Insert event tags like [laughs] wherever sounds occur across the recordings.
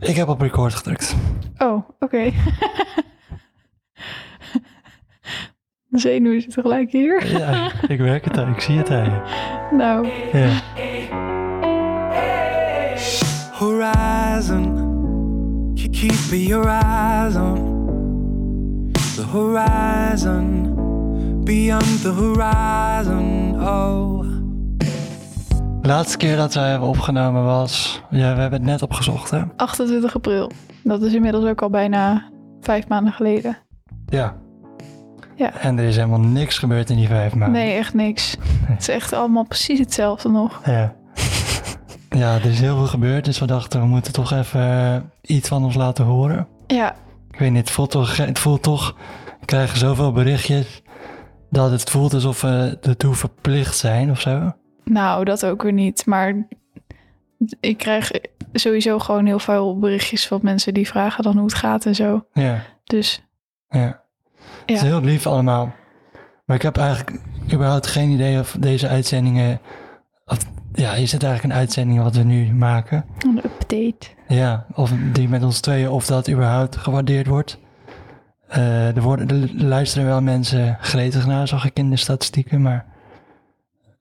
Ik heb op record gedrukt. Oh, oké. De [laughs] zenuwen zitten gelijk hier. Ja, ik werk het aan. Ik zie het aan je. Nou, Ja. horizon. Keep keep your eyes on the horizon, beyond the horizon. Oh, De laatste keer dat wij hebben opgenomen was... Ja, we hebben het net opgezocht, hè? 28 april. Dat is inmiddels ook al bijna vijf maanden geleden. Ja. Ja. En er is helemaal niks gebeurd in die vijf maanden. Nee, echt niks. Het is echt allemaal precies hetzelfde nog. Ja. Ja, er is heel veel gebeurd, dus we dachten we moeten toch even eh, iets van ons laten horen. Ja, Ik weet niet, het voelt toch, het voelt toch we krijgen zoveel berichtjes dat het voelt alsof we ertoe verplicht zijn of zo. Nou, dat ook weer niet. Maar ik krijg sowieso gewoon heel veel berichtjes van mensen die vragen dan hoe het gaat en zo. Ja, Dus ja. Het is heel lief allemaal. Maar ik heb eigenlijk überhaupt geen idee of deze uitzendingen... Of, ja, is het eigenlijk een uitzending wat we nu maken? een update. Ja, of die met ons tweeën, of dat überhaupt gewaardeerd wordt. Eh, er, worden, er luisteren wel mensen gretig naar, zag ik in de statistieken, maar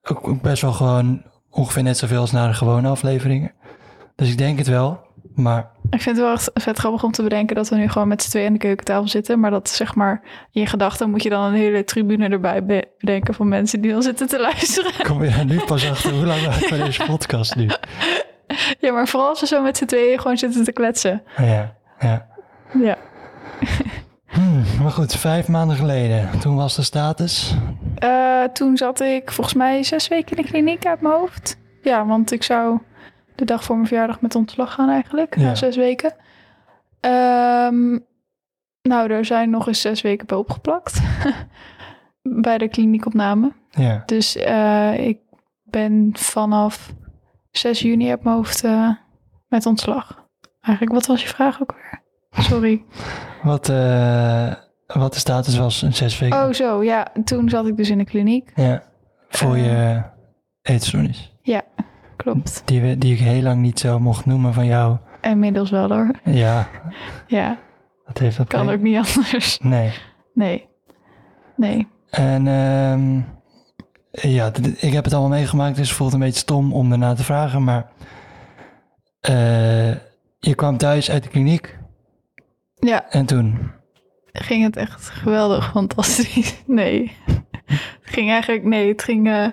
ook, best wel gewoon ongeveer net zoveel als naar de gewone afleveringen. Dus ik denk het wel, maar Ik vind het wel echt vet grappig om te bedenken dat we nu gewoon met z'n tweeën aan de keukentafel zitten. Maar dat zeg maar in je gedachten moet je dan een hele tribune erbij be- bedenken van mensen die dan zitten te luisteren. kom je nu pas achter hoe lang we deze podcast nu? [laughs] Ja, maar vooral als we zo met z'n tweeën gewoon zitten te kletsen. Ja, ja. Ja. Hmm, maar goed, vijf maanden geleden, toen was de status. Eh, toen zat ik volgens mij zes weken in de kliniek uit mijn hoofd. Ja, want ik zou de dag voor mijn verjaardag met ontslag gaan eigenlijk. Ja. Na zes weken. Ehm, nou, er zijn nog eens zes weken bij opgeplakt. [laughs] bij de kliniekopname. Ja, Dus eh, ik ben vanaf 6 juni uit mijn hoofd eh, met ontslag. Eigenlijk, wat was je vraag ook weer? Sorry. wat, eh, wat de status was in zes weken. Oh, zo. Ja, toen zat ik dus in de kliniek. Ja, voor Eh. je eetstoornis. Klopt. Die, we, die ik heel lang niet zo mocht noemen van jou. Inmiddels wel hoor. Ja, Ja, dat heeft dat. kan ook niet anders. Nee. Nee. Nee. En ehm, ja, ik heb het allemaal meegemaakt, dus het voelt een beetje stom om daarna te vragen. Maar eh, je kwam thuis uit de kliniek Ja, en toen. ging het echt geweldig, fantastisch. [laughs] Nee. Het ging eigenlijk, nee, het ging eh,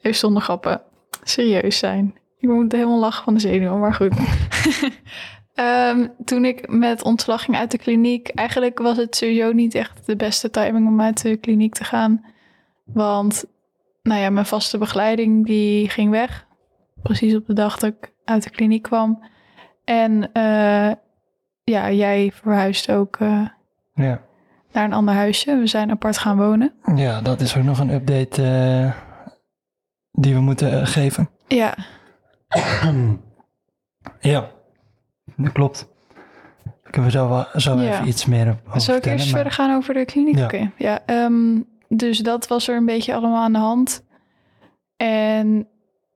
even zonder grappen. Serieus zijn. Ik moet helemaal lachen van de zenuwen, maar goed. [laughs] Ehm, toen ik met ontslag ging uit de kliniek, eigenlijk was het sowieso niet echt de beste timing om uit de kliniek te gaan. Want, nou ja, mijn vaste begeleiding die ging weg. Precies op de dag dat ik uit de kliniek kwam. En eh, ja, jij verhuisde ook eh, Ja. naar een ander huisje. We zijn apart gaan wonen. ja, dat is ook nog een update eh, die we moeten eh, geven. Ja, Ja, dat klopt. Daar kunnen we zo, wel- zo Ja. even iets meer op over Zal ik eerst maar- verder gaan over de kliniek? Ja. Oké, ja. ehm, dus dat was er een beetje allemaal aan de hand. En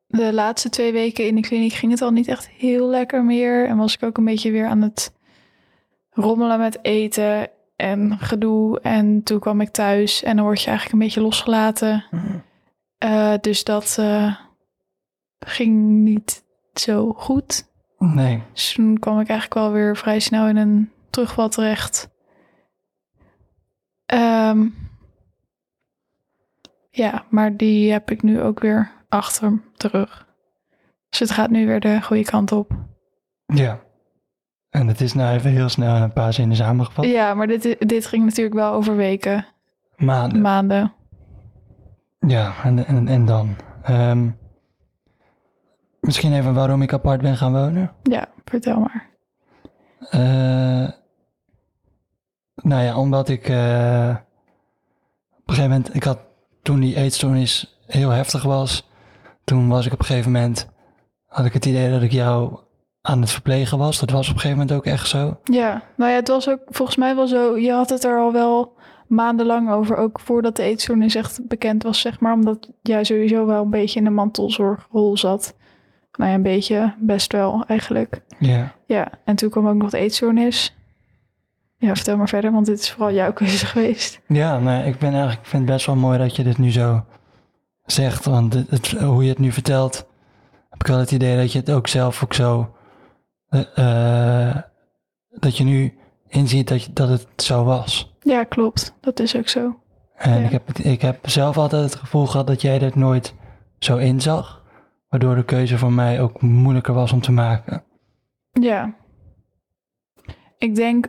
de laatste twee weken in de kliniek ging het al niet echt heel lekker meer. En was ik ook een beetje weer aan het rommelen met eten en gedoe. En toen kwam ik thuis en dan word je eigenlijk een beetje losgelaten. Eh, dus dat eh, ging niet zo goed. Nee, Dus toen kwam ik eigenlijk wel weer vrij snel in een terugval terecht. Ehm, ja, maar die heb ik nu ook weer achter de rug. Dus het gaat nu weer de goede kant op. ja. En het is nou even heel snel in een paar zinnen samengevat. Ja, maar dit, dit ging natuurlijk wel over weken, Maanden. maanden. Ja, en, en, en dan? Ehm, misschien even waarom ik apart ben gaan wonen. Ja, vertel maar. Eh, nou ja, omdat ik eh, op een gegeven moment, ik had toen die eetstoornis heel heftig was, toen was ik op een gegeven moment, had ik het idee dat ik jou aan het verplegen was. Dat was op een gegeven moment ook echt zo. Ja, nou ja, het was ook volgens mij wel zo. Je had het er al wel maandenlang over, ook voordat de eetstoornis echt bekend was, zeg maar. Omdat jij sowieso wel een beetje in de mantelzorgrol zat. Nou ja, een beetje, best wel eigenlijk. Ja. Ja, en toen kwam ook nog de eetstoornis. Ja, vertel maar verder, want dit is vooral jouw [laughs] keuze geweest. Ja, maar ik, ben eigenlijk, ik vind het best wel mooi dat je dit nu zo zegt. Want het, het- hoe je het nu vertelt, heb ik wel het idee dat je het ook zelf ook zo... eh, eh, dat je nu inziet dat, je, dat het zo was. Ja, klopt. Dat is ook zo. En Ja. ik, heb, ik heb zelf altijd het gevoel gehad dat jij dat nooit zo inzag. Waardoor de keuze voor mij ook moeilijker was om te maken. Ja. Ik denk,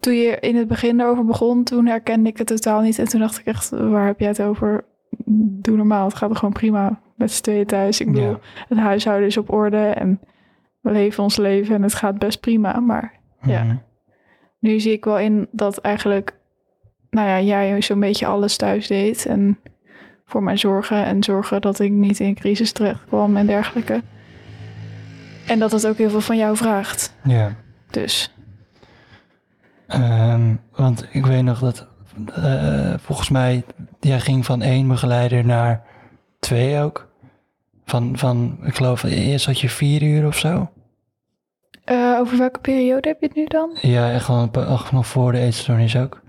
toen je in het begin erover begon, toen herkende ik het totaal niet. En toen dacht ik echt, waar heb jij het over? Doe normaal, het gaat er gewoon prima met z'n tweeën thuis. Ik bedoel, Ja. het huishouden is op orde en we leven ons leven en het gaat best prima. Maar Ja. Mhm. nu zie ik wel in dat eigenlijk, nou ja, jij zo'n beetje alles thuis deed. En voor mij zorgen en zorgen dat ik niet in crisis terecht kwam en dergelijke. En dat het ook heel veel van jou vraagt. Ja. Dus Ehm, want ik weet nog dat eh, volgens mij, jij ging van één begeleider naar twee ook. Van, van ik geloof, eerst had je vier uur of zo. Eh, over welke periode heb je het nu dan? Ja, echt gewoon een echt nog voor de eetstoornis ook.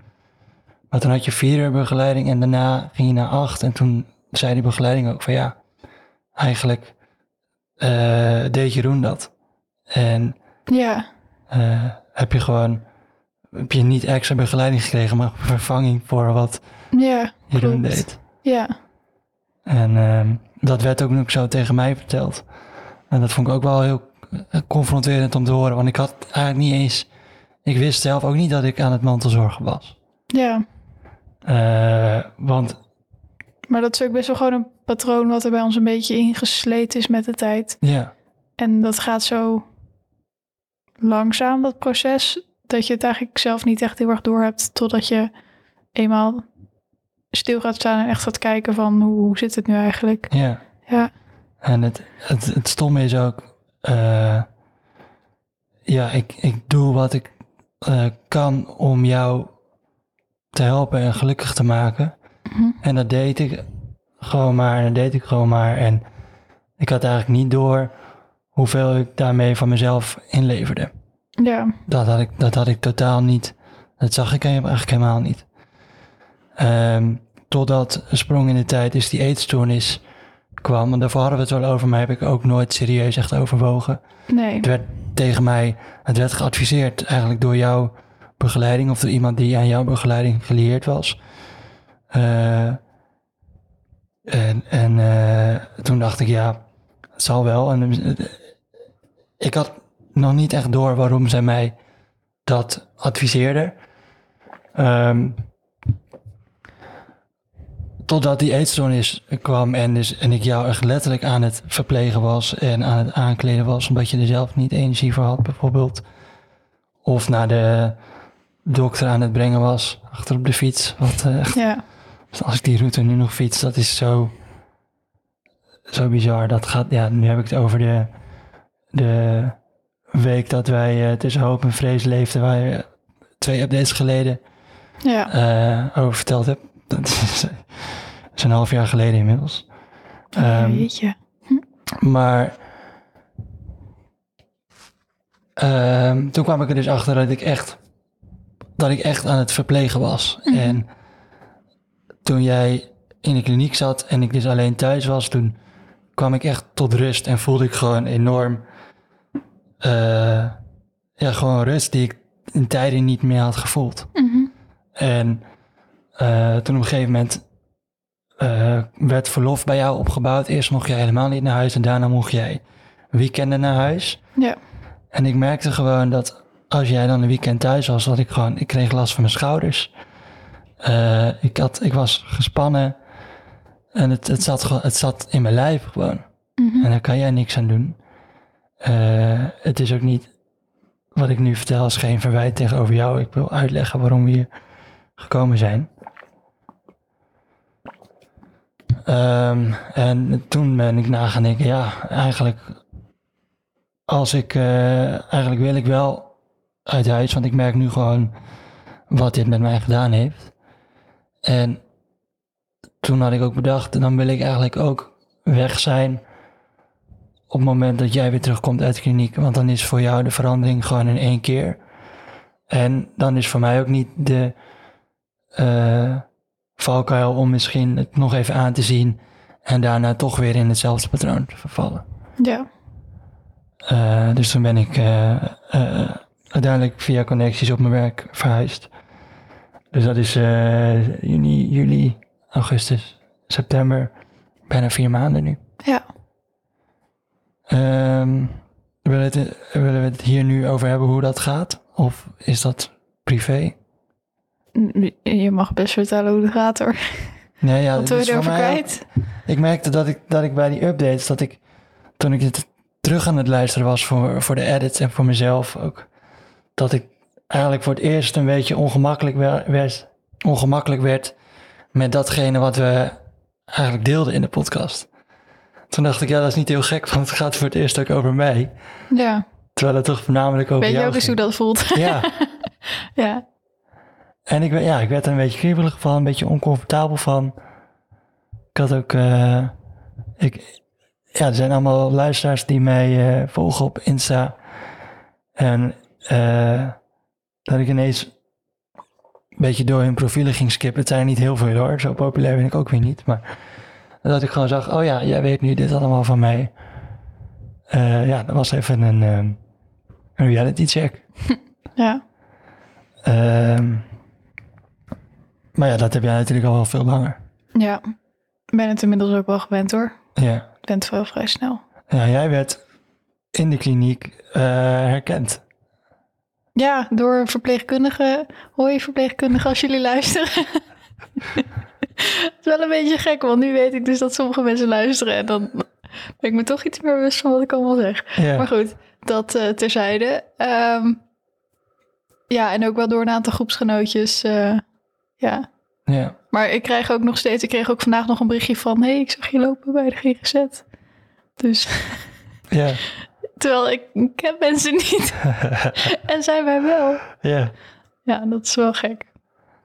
Maar toen had je vier uur begeleiding en daarna ging je naar acht. En toen zei die begeleiding ook van ja, eigenlijk eh, deed Jeroen dat. En Ja, eh, heb je gewoon, heb je niet extra begeleiding gekregen, maar vervanging voor wat ja, Jeroen klopt. deed. Ja, En ehm, dat werd ook nog zo tegen mij verteld. En dat vond ik ook wel heel confronterend om te horen, want ik had eigenlijk niet eens, ik wist zelf ook niet dat ik aan het mantelzorgen was. ja. Eh, want Maar dat is ook best wel gewoon een patroon wat er bij ons een beetje ingesleten is met de tijd. ja, En dat gaat zo langzaam, dat proces, dat je het eigenlijk zelf niet echt heel erg door hebt totdat je eenmaal stil gaat staan en echt gaat kijken van hoe, hoe zit het nu eigenlijk? ja. Ja, En het, het, het stomme is ook, eh, ja, ik, ik doe wat ik eh, kan om jou te helpen en gelukkig te maken. Mhm. En dat deed ik gewoon maar en dat deed ik gewoon maar. En ik had eigenlijk niet door hoeveel ik daarmee van mezelf inleverde. ja, Dat had ik, dat had ik totaal niet. Dat zag ik eigenlijk helemaal niet. Ehm, totdat een sprong in de tijd is die eetstoornis kwam. En daarvoor hadden we het wel over, maar heb ik ook nooit serieus echt overwogen. nee, Het werd tegen mij, het werd geadviseerd eigenlijk door jouw begeleiding of door iemand die aan jouw begeleiding gelieerd was. Eh, en en eh, toen dacht ik, ja, het zal wel. En eh, ik had nog niet echt door waarom zij mij dat adviseerde. Ehm, totdat die eetstoornis kwam en, dus, en ik jou echt letterlijk aan het verplegen was en aan het aankleden was, omdat je er zelf niet energie voor had, bijvoorbeeld. Of naar de dokter aan het brengen was, achter op de fiets. Wat, eh, echt, ja, als ik die route nu nog fiets, dat is zo, zo bizar. Dat gaat, ja, nu heb ik het over de, de week dat wij eh, tussen hoop en vrees leefden, waar je twee updates geleden ja, eh, over verteld heb. Dat is, dat [laughs] is een half jaar geleden inmiddels. Ehm, jeetje. maar ehm, toen kwam ik er dus achter dat ik echt, dat ik echt aan het verplegen was. Mhm. En toen jij in de kliniek zat en ik dus alleen thuis was, toen kwam ik echt tot rust en voelde ik gewoon enorm, eh, ja, gewoon rust die ik in tijden niet meer had gevoeld. Mhm. En eh, toen op een gegeven moment eh, werd verlof bij jou opgebouwd. Eerst mocht jij helemaal niet naar huis en daarna mocht jij weekenden naar huis. Ja, En ik merkte gewoon dat als jij dan een weekend thuis was, dat ik gewoon, ik kreeg last van mijn schouders. Eh, ik, had, ik was gespannen en het, het, zat, het zat in mijn lijf gewoon. Mhm. En daar kan jij niks aan doen. Het is ook niet, wat ik nu vertel, is geen verwijt tegenover jou. Ik wil uitleggen waarom we hier gekomen zijn. Ehm, en toen ben ik na ja, eigenlijk, als ik, eh, eigenlijk wil ik wel uit huis, want ik merk nu gewoon wat dit met mij gedaan heeft. En toen had ik ook bedacht, dan wil ik eigenlijk ook weg zijn op het moment dat jij weer terugkomt uit de kliniek. Want dan is voor jou de verandering gewoon in één keer. En dan is voor mij ook niet de eh valkuil om misschien het nog even aan te zien. En daarna toch weer in hetzelfde patroon te vervallen. Ja. Eh, dus toen ben ik eh, uiteindelijk via connecties op mijn werk verhuisd. Dus dat is juni, juli, augustus, september. Bijna vier maanden nu. Ja. Ehm, willen, we het, willen we het hier nu over hebben hoe dat gaat? Of is dat privé? Je mag best vertellen hoe het gaat hoor. Nee, ja, Wat wil is je erover ook- kwijt? Ik merkte dat ik, dat ik bij die updates, dat ik toen ik het terug aan het luisteren was voor, voor de edits en voor mezelf ook, dat ik eigenlijk voor het eerst een beetje ongemakkelijk wer- werd, ongemakkelijk werd met datgene wat we eigenlijk deelden in de podcast. Toen dacht ik, ja, dat is niet heel gek, want het gaat voor het eerst ook over mij. Ja. Terwijl het toch voornamelijk over Weet je jou ook eens hoe dat voelt? Ja, [laughs] ja. En ik, werd- ja, ik werd er een beetje kriebelig van, een beetje oncomfortabel van. Ik had ook, eh, ik, ja, er zijn allemaal luisteraars die mij eh, volgen op Insta. En eh, dat ik ineens een beetje door hun profielen ging skippen. Het zijn er niet heel veel hoor, zo populair ben ik ook weer niet. Maar dat ik gewoon zag, oh ja, jij weet nu dit allemaal van mij. Ja, dat was even een, een reality check. [laughs] Ja. Ehm, maar ja, dat heb jij natuurlijk al wel veel langer. Ja. Ik ben het inmiddels ook wel gewend hoor. Ja, Ik ben het wel vrij snel. ja jij werd in de kliniek eh, herkend. Ja, door verpleegkundigen. Hoi verpleegkundigen als jullie luisteren. Het is wel een beetje gek, want nu weet ik dus dat sommige mensen luisteren. En dan ben ik me toch iets meer bewust van wat ik allemaal zeg. Ja, Maar goed, dat eh, terzijde. Ehm, ja, en ook wel door een aantal groepsgenootjes. eh, ja. ja, Maar ik krijg ook nog steeds, ik kreeg ook vandaag nog een berichtje van... hé, hey, ik zag je lopen bij de GGZ. Dus, [laughs] ja, terwijl ik, ik ken mensen niet. [laughs] en zij mij wel. ja, Ja, dat is wel gek.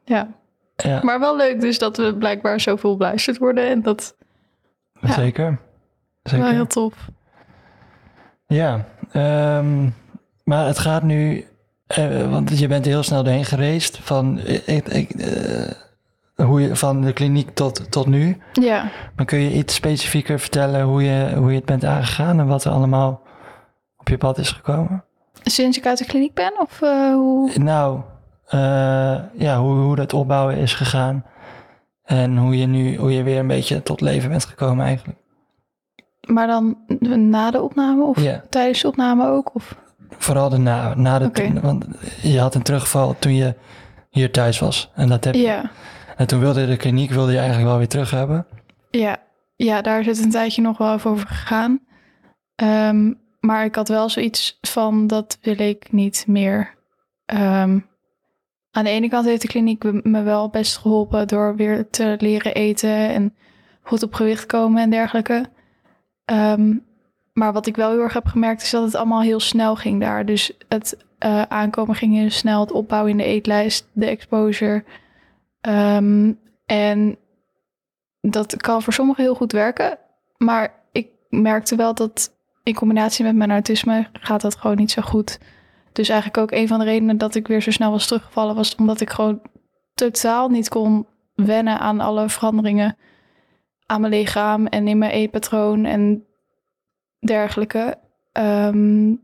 Ja, ja maar wel leuk dus dat we blijkbaar zoveel beluisterd worden. En dat ja. zeker. is wel heel Zeker. tof. Ja, ehm, maar het gaat nu, eh, want je bent heel snel doorheen gereisd van, ik, ik, eh, hoe je, van de kliniek tot, tot nu. Ja, Maar kun je iets specifieker vertellen hoe je, hoe je het bent aangegaan en wat er allemaal op je pad is gekomen? sinds ik uit de kliniek ben? Of eh, hoe? Nou, eh, ja, hoe, hoe dat opbouwen is gegaan. En hoe je nu hoe je weer een beetje tot leven bent gekomen eigenlijk. Maar dan na de opname of Ja. tijdens de opname ook? Of? Vooral de na, na de want je had een terugval toen je hier thuis was. En, dat heb, Ja. en toen wilde de kliniek wilde je eigenlijk wel weer terug hebben. Ja, ja, daar is het een tijdje nog wel even over gegaan. Ehm, maar ik had wel zoiets van, dat wil ik niet meer. Ehm, aan de ene kant heeft de kliniek me- me wel best geholpen door weer te leren eten en goed op gewicht komen en dergelijke. Ehm, maar wat ik wel heel erg heb gemerkt is dat het allemaal heel snel ging daar. Dus het eh, aankomen ging heel snel, het opbouwen in de eetlijst, de exposure. Ehm, en dat kan voor sommigen heel goed werken. Maar ik merkte wel dat in combinatie met mijn autisme gaat dat gewoon niet zo goed. Dus eigenlijk ook een van de redenen dat ik weer zo snel was teruggevallen was omdat ik gewoon totaal niet kon wennen aan alle veranderingen aan mijn lichaam en in mijn eetpatroon en dergelijke. Ehm,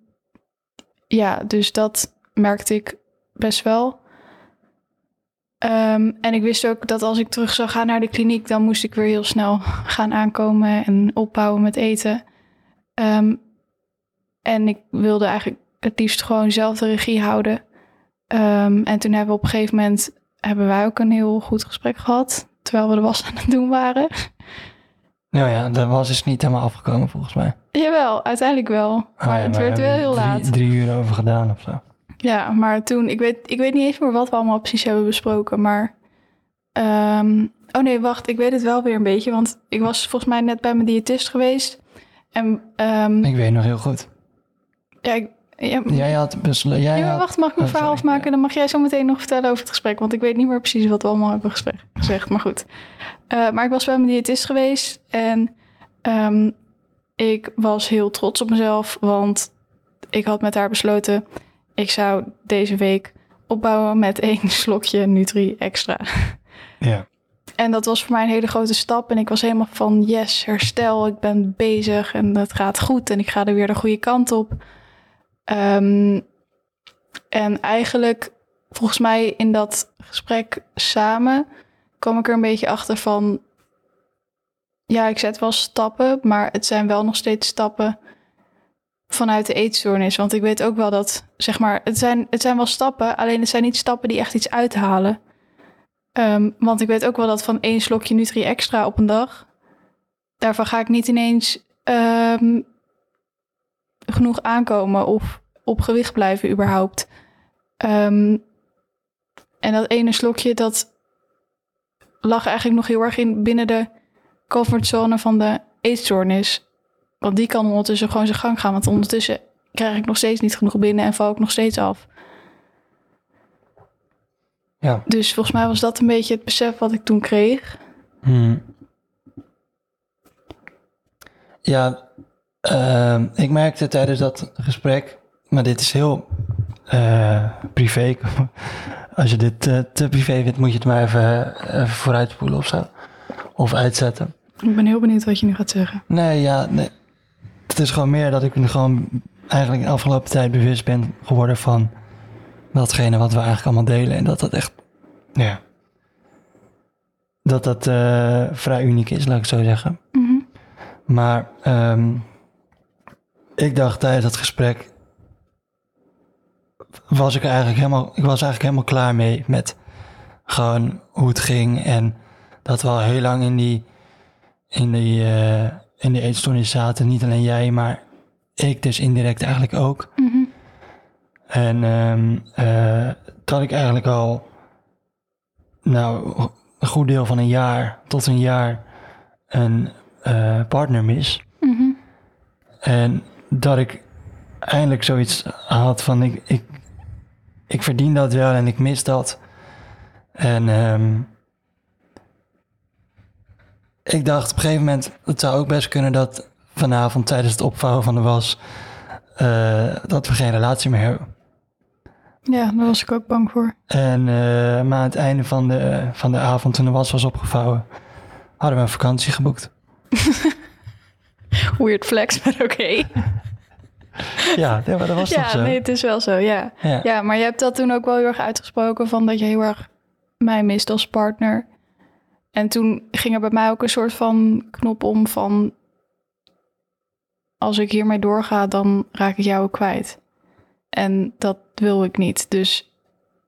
ja, dus dat merkte ik best wel. Ehm, en ik wist ook dat als ik terug zou gaan naar de kliniek, dan moest ik weer heel snel [laughs] gaan aankomen en opbouwen met eten. Ehm, en ik wilde eigenlijk het liefst gewoon zelf de regie houden. En toen hebben we op een gegeven moment hebben wij ook een heel goed gesprek gehad, terwijl we de was aan het doen waren. Nou ja, dat was dus niet helemaal afgekomen volgens mij. Jawel, uiteindelijk wel. Maar Ah ja, het maar werd we wel heel drie, laat. Drie uur over gedaan of zo. Ja, maar toen, ik weet, ik weet niet eens meer wat we allemaal precies hebben besproken, maar... ehm, oh nee, wacht, ik weet het wel weer een beetje, want ik was volgens mij net bij mijn diëtist geweest. En ehm, Ik weet nog heel goed. ja, ik, ja, Jij had besloten. Jij ja, maar wacht, mag ik mijn Oh, verhaal afmaken? Dan mag jij zo meteen nog vertellen over het gesprek, want ik weet niet meer precies wat we allemaal hebben gezegd, maar goed. Eh, maar ik was bij mijn diëtist geweest en ehm, ik was heel trots op mezelf, want ik had met haar besloten... ik zou deze week opbouwen met [laughs] één slokje Nutri extra. Ja. En dat was voor mij een hele grote stap. En ik was helemaal van yes, herstel. Ik ben bezig en het gaat goed. En ik ga er weer de goede kant op. Ehm, en eigenlijk, volgens mij in dat gesprek samen, kwam ik er een beetje achter van. Ja, ik zet wel stappen, maar het zijn wel nog steeds stappen vanuit de eetstoornis. Want ik weet ook wel dat, zeg maar, het zijn, het zijn wel stappen, alleen het zijn niet stappen die echt iets uithalen. Ehm, want ik weet ook wel dat van één slokje Nutri extra op een dag, daarvan ga ik niet ineens ehm, genoeg aankomen of op gewicht blijven überhaupt. Ehm, en dat ene slokje, dat lag eigenlijk nog heel erg in binnen de comfortzone van de eetstoornis. Want die kan ondertussen gewoon zijn gang gaan. Want ondertussen krijg ik nog steeds niet genoeg binnen en val ik nog steeds af. Ja. Dus volgens mij was dat een beetje het besef wat ik toen kreeg. Hmm. Ja, ehm, ik merkte tijdens dat gesprek, maar dit is heel eh, privé. [laughs] Als je dit eh, te privé vindt, moet je het maar even, even vooruitspoelen of zo. Of uitzetten. Ik ben heel benieuwd wat je nu gaat zeggen. Nee, ja, nee. Het is gewoon meer dat ik me gewoon eigenlijk de afgelopen tijd bewust ben geworden van datgene wat we eigenlijk allemaal delen. En dat dat echt, ja, dat dat eh, vrij uniek is, laat ik het zo zeggen. Mhm. Maar ehm, ik dacht tijdens dat gesprek was ik eigenlijk helemaal, ik was eigenlijk helemaal klaar mee met gewoon hoe het ging en dat we al heel lang in die in die eh, in die eetstoornis zaten, niet alleen jij, maar ik dus indirect eigenlijk ook. Mhm. En ehm, eh, dat ik eigenlijk al nou een goed deel van een jaar tot een jaar een eh, partner mis. Mhm. En dat ik eindelijk zoiets had van ik, ik, ik verdien dat wel en ik mis dat. En ehm, ik dacht op een gegeven moment, het zou ook best kunnen dat vanavond tijdens het opvouwen van de was, eh, dat we geen relatie meer hebben. Ja, daar was ik ook bang voor. En eh, maar aan het einde van de, van de avond, toen de was was opgevouwen, hadden we een vakantie geboekt. [laughs] Weird flex, maar oké. [laughs] Ja, dat was toch Ja, zo? nee, het is wel zo, ja. Ja. Ja, maar je hebt dat toen ook wel heel erg uitgesproken van dat je heel erg mij mist als partner. En toen ging er bij mij ook een soort van knop om van als ik hiermee doorga, dan raak ik jou ook kwijt. En dat wil ik niet. Dus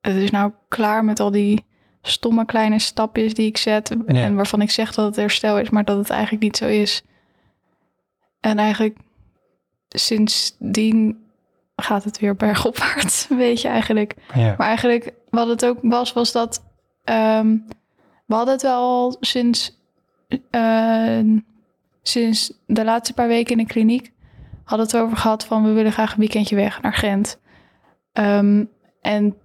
het is nou klaar met al die stomme kleine stapjes die ik zet Ja. en waarvan ik zeg dat het herstel is, maar dat het eigenlijk niet zo is. En eigenlijk sindsdien gaat het weer bergopwaarts, [laughs] weet je eigenlijk. Ja. Maar eigenlijk wat het ook was, was dat ehm, we hadden het wel sinds, eh, sinds de laatste paar weken in de kliniek hadden het over gehad van we willen graag een weekendje weg naar Gent. Ehm, en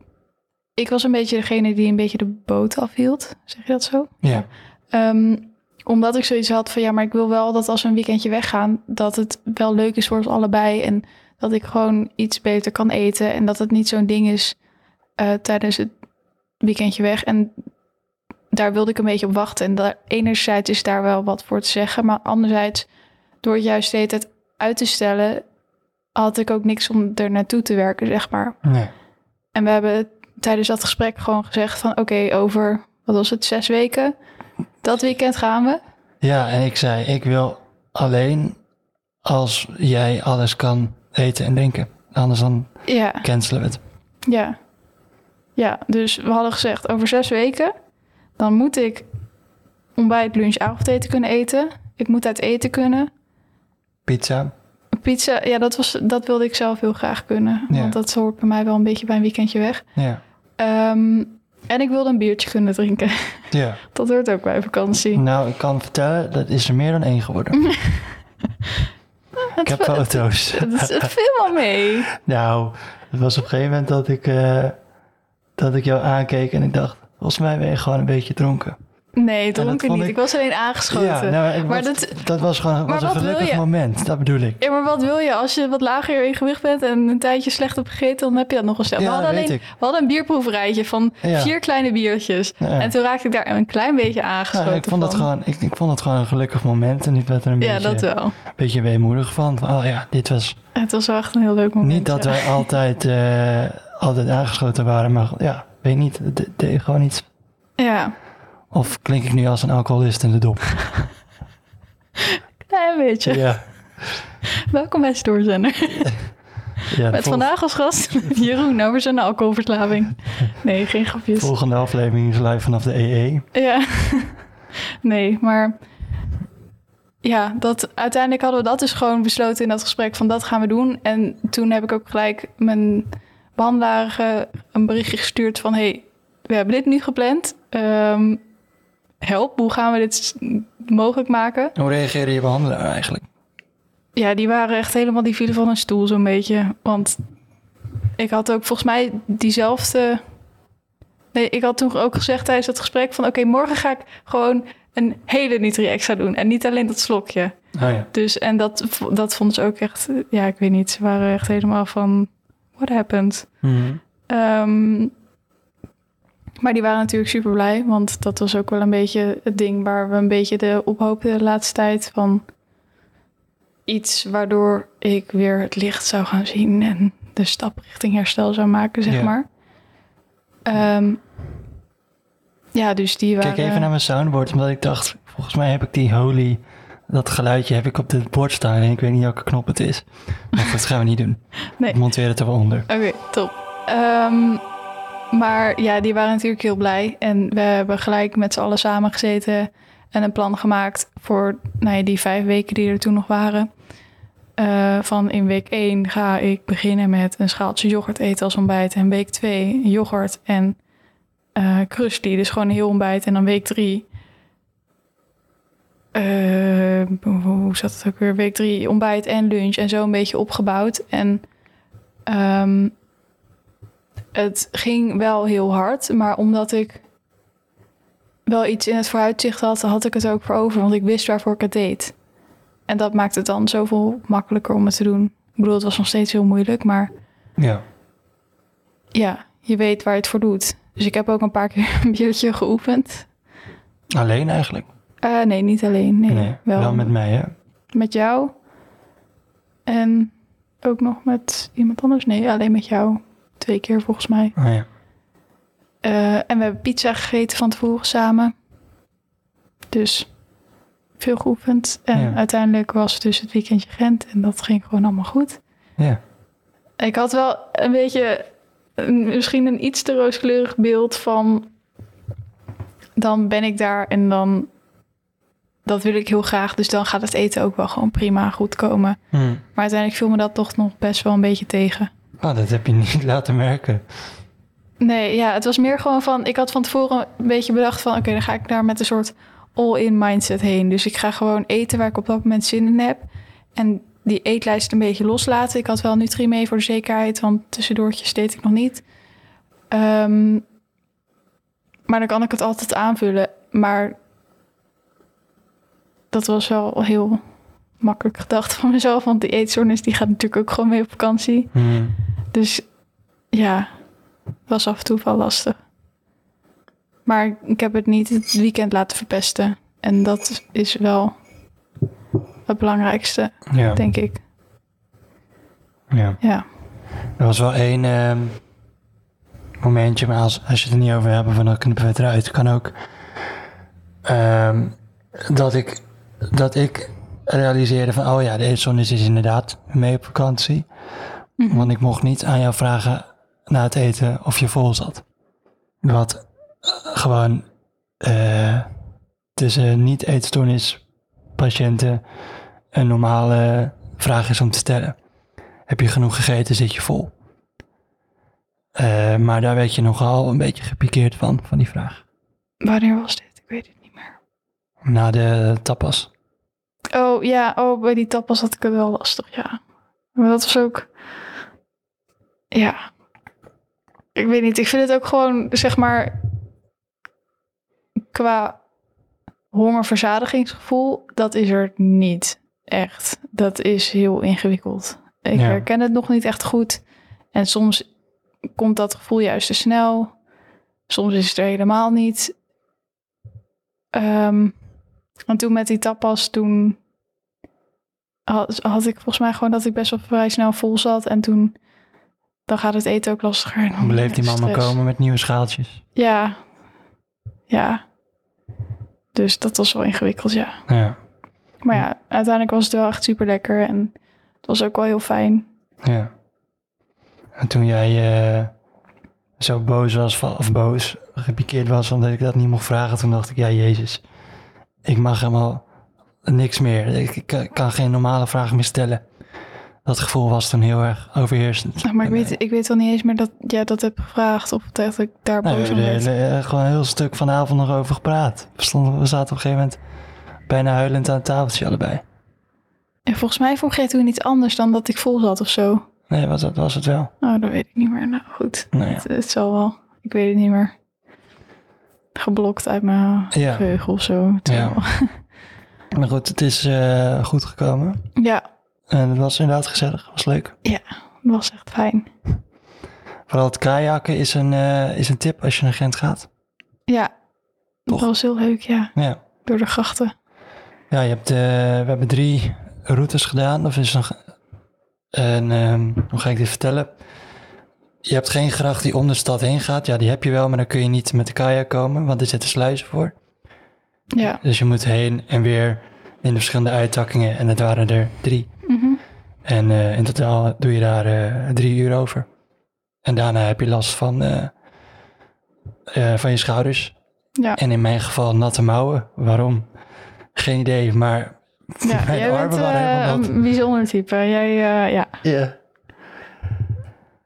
ik was een beetje degene die een beetje de boot afhield, zeg je dat zo? ja. Ehm, omdat ik zoiets had van ja, maar ik wil wel dat als we een weekendje weggaan, dat het wel leuk is voor ons allebei. En dat ik gewoon iets beter kan eten. En dat het niet zo'n ding is eh, tijdens het weekendje weg. En daar wilde ik een beetje op wachten. En daar, enerzijds is daar wel wat voor te zeggen. Maar anderzijds, door het juist de hele tijd uit te stellen, had ik ook niks om er naartoe te werken, zeg maar. Nee. En we hebben tijdens dat gesprek gewoon gezegd van oké, over, wat was het, zes weken? Dat weekend gaan we. Ja, en ik zei, ik wil alleen als jij alles kan eten en drinken. Anders dan Ja, cancelen we het. ja. Ja, dus we hadden gezegd over zes weken, dan moet ik ontbijt, lunch, avondeten kunnen eten. Ik moet uit eten kunnen. Pizza. Pizza, ja, dat, was, dat wilde ik zelf heel graag kunnen. Ja. Want dat hoort bij mij wel een beetje bij een weekendje weg. Ja. Ehm, en ik wilde een biertje kunnen drinken. ja. [laughs] Dat hoort ook bij vakantie. Nou, ik kan vertellen, dat is er meer dan één geworden. [laughs] ik heb foto's. Het, het viel wel mee. [laughs] nou, het was op een gegeven moment dat ik, eh, dat ik jou aankeek en ik dacht, volgens mij ben je gewoon een beetje dronken. Nee, dat dronken niet. ik- Ik was alleen aangeschoten. Ja, nou, maar dat, dat was gewoon was een gelukkig moment. Dat bedoel ik. ja, maar wat wil je? Als je wat lager in gewicht bent en een tijdje slecht hebt gegeten, dan heb je dat nog eens. we, Ja, hadden dat weet alleen, ik. we hadden een bierproeverijtje van Ja. vier kleine biertjes. Ja. En toen raakte ik daar een klein beetje aangeschoten ik, vond het van. gewoon, ik, ik vond het gewoon een gelukkig moment. En ik werd er een Ja, beetje, dat wel. beetje weemoedig van. Oh ja, dit was Het was wel echt een heel leuk moment. niet dat wij altijd, eh, altijd aangeschoten waren. Maar ja, weet niet. Het deed gewoon iets. Ja, Of klink ik nu als een alcoholist in de dop? [laughs] klein beetje. Ja. Welkom bij Stoorzender. [laughs] ja Met vandaag als gast [laughs] Jeroen over zijn alcoholverslaving. Nee, geen grapjes. Volgende aflevering is live vanaf de E EE. Ja. Nee, maar ja, dat, uiteindelijk hadden we dat dus gewoon besloten in dat gesprek van dat gaan we doen. En toen heb ik ook gelijk mijn behandelaar eh, een berichtje gestuurd van hey, we hebben dit nu gepland. Ehm, help, hoe gaan we dit mogelijk maken? Hoe reageerde je behandelaar eigenlijk? Ja, die waren echt helemaal, die vielen van een stoel zo'n beetje. Want ik had ook volgens mij diezelfde... Nee, ik had toen ook gezegd tijdens dat gesprek van... oké, morgen ga ik gewoon een hele Nutri extra doen. En niet alleen dat slokje. Oh ja. Dus, en dat, dat vonden ze ook echt... Ja, ik weet niet, ze waren echt helemaal van... What happened? Ehm, maar die waren natuurlijk super blij, want dat was ook wel een beetje het ding waar we een beetje de op hoopten de laatste tijd van iets waardoor ik weer het licht zou gaan zien en de stap richting herstel zou maken, zeg maar. Ehm, ja, dus die waren. Kijk even naar mijn soundboard, omdat ik dacht, volgens mij heb ik die holy, dat geluidje heb ik op dit bord staan en ik weet niet welke knop het is. Maar dat gaan we niet doen. [laughs] Nee. Ik monteer het er wel onder. Oké, top. Ehm, maar ja, die waren natuurlijk heel blij. En we hebben gelijk met z'n allen samen gezeten en een plan gemaakt voor nou ja, die vijf weken die er toen nog waren. Eh, van in week 1 ga ik beginnen met een schaaltje yoghurt eten als ontbijt. En week 2 yoghurt en krusli, dus gewoon een heel ontbijt. En dan week 3 hoe zat het ook weer? Week 3 ontbijt en lunch en zo een beetje opgebouwd. En Ehm, het ging wel heel hard, maar omdat ik wel iets in het vooruitzicht had, had ik het ook voor over, want ik wist waarvoor ik het deed. En dat maakt het dan zoveel makkelijker om het te doen. Ik bedoel, het was nog steeds heel moeilijk, maar Ja. ja, je weet waar je het voor doet. Dus ik heb ook een paar keer [laughs] een biertje geoefend. Alleen eigenlijk? Eh, nee, niet alleen. Nee, wel. met mij, hè? met jou. En ook nog met iemand anders. Nee, alleen met jou. Twee keer volgens mij. Oh ja. Eh, en we hebben pizza gegeten van tevoren samen. Dus veel geoefend. En Ja. uiteindelijk was het dus het weekendje Gent. En dat ging gewoon allemaal goed. Ja. Ik had wel een beetje... misschien een iets te rooskleurig beeld van... Dan ben ik daar en dan... Dat wil ik heel graag. Dus dan gaat het eten ook wel gewoon prima goed komen. Hm. Maar uiteindelijk viel me dat toch nog best wel een beetje tegen. Oh, dat heb je [laughs] niet laten merken. Nee, ja, het was meer gewoon van... Ik had van tevoren een beetje bedacht van... Oké, dan ga ik daar met een soort all-in mindset heen. Dus ik ga gewoon eten waar ik op dat moment zin in heb. En die eetlijst een beetje loslaten. Ik had wel Nutri mee voor de zekerheid... want tussendoortjes deed ik nog niet. Ehm, maar dan kan ik het altijd aanvullen. Maar dat was wel heel makkelijk gedacht van mezelf... want die eetstoornis die gaat natuurlijk ook gewoon mee op vakantie. Hm. Dus ja, was af en toe wel lastig. Maar ik heb het niet het weekend laten verpesten. En dat is wel het belangrijkste, Ja. denk ik. ja. Ja. Er was wel één ehm, momentje, maar als, als je het er niet over hebt, van dan knippen we het eruit. Kan ook. ehm, dat, ik, dat ik realiseerde van, oh ja, de eetzonde is inderdaad mee op vakantie. Mhm. Want ik mocht niet aan jou vragen na het eten of je vol zat. Wat eh, gewoon eh, tussen niet-eetstoornispatiënten een normale vraag is om te stellen. Heb je genoeg gegeten, zit je vol? Eh, maar daar werd je nogal een beetje gepikeerd van, van die vraag. Wanneer was dit? Ik weet het niet meer. Na de tapas. Oh ja, oh, bij die tapas had ik het wel lastig, ja. Maar dat was ook... Ja. Ik weet niet, ik vind het ook gewoon, zeg maar... Qua hongerverzadigingsgevoel, dat is er niet echt. Dat is heel ingewikkeld. Ik Ja. herken het nog niet echt goed. En soms komt dat gevoel juist te snel. Soms is het er helemaal niet. Ehm, en toen met die tapas, toen had, had ik volgens mij gewoon dat ik best wel vrij snel vol zat. En toen, dan gaat het eten ook lastiger. En dan Bleef die mama komen met nieuwe schaaltjes. Ja, ja. Dus dat was wel ingewikkeld, ja. Ja, Maar ja, uiteindelijk was het wel echt super lekker en het was ook wel heel fijn. ja. En toen jij eh, zo boos was, van- of boos, gepikeerd was omdat ik dat niet mocht vragen, toen dacht ik, ja Jezus, ik mag helemaal niks meer. Ik, ik kan- geen normale vragen meer stellen. Dat gevoel was toen heel erg overheersend. Nou, maar ik weet, ik weet wel niet eens meer dat jij dat hebt gevraagd of dat ik daar Nou, we boos om werd. hele- gewoon een heel stuk van de avond nog over gepraat. We, stonden, we zaten op een gegeven moment bijna huilend aan het tafeltje allebei. En volgens mij vroeg jij toen iets anders dan dat ik vol zat of zo. Nee, was, dat was het wel. Nou, dat weet ik niet meer. Nou, goed. Nou ja. Het, het zal wel. Ik weet het niet meer. Geblokt uit mijn Ja. geheugen of zo. Ja. [laughs] Maar goed, het is eh, goed gekomen. ja, En het was inderdaad gezellig. was leuk. het was echt fijn. Vooral het kajakken is een, eh, is een tip als je naar Gent gaat. Ja, Toch? dat was heel leuk, ja. Ja, Door de grachten. ja je hebt, eh, we hebben drie routes gedaan. Of is nog... En ehm, hoe ga ik dit vertellen? Je hebt geen gracht die om de stad heen gaat. Ja, die heb je wel, maar dan kun je niet met de kajak komen, want er zitten sluizen voor. Ja. Dus je moet heen en weer in de verschillende uittakkingen. En het waren er drie. Mhm. En eh, in totaal doe je daar eh, drie uur over. En daarna heb je last van, eh, eh, van je schouders. Ja. En in mijn geval natte mouwen. Waarom? Geen idee, maar Ja, [laughs] mijn jij bent armen waren eh, helemaal nat. een bijzonder type. Jij, eh, ja. Ja.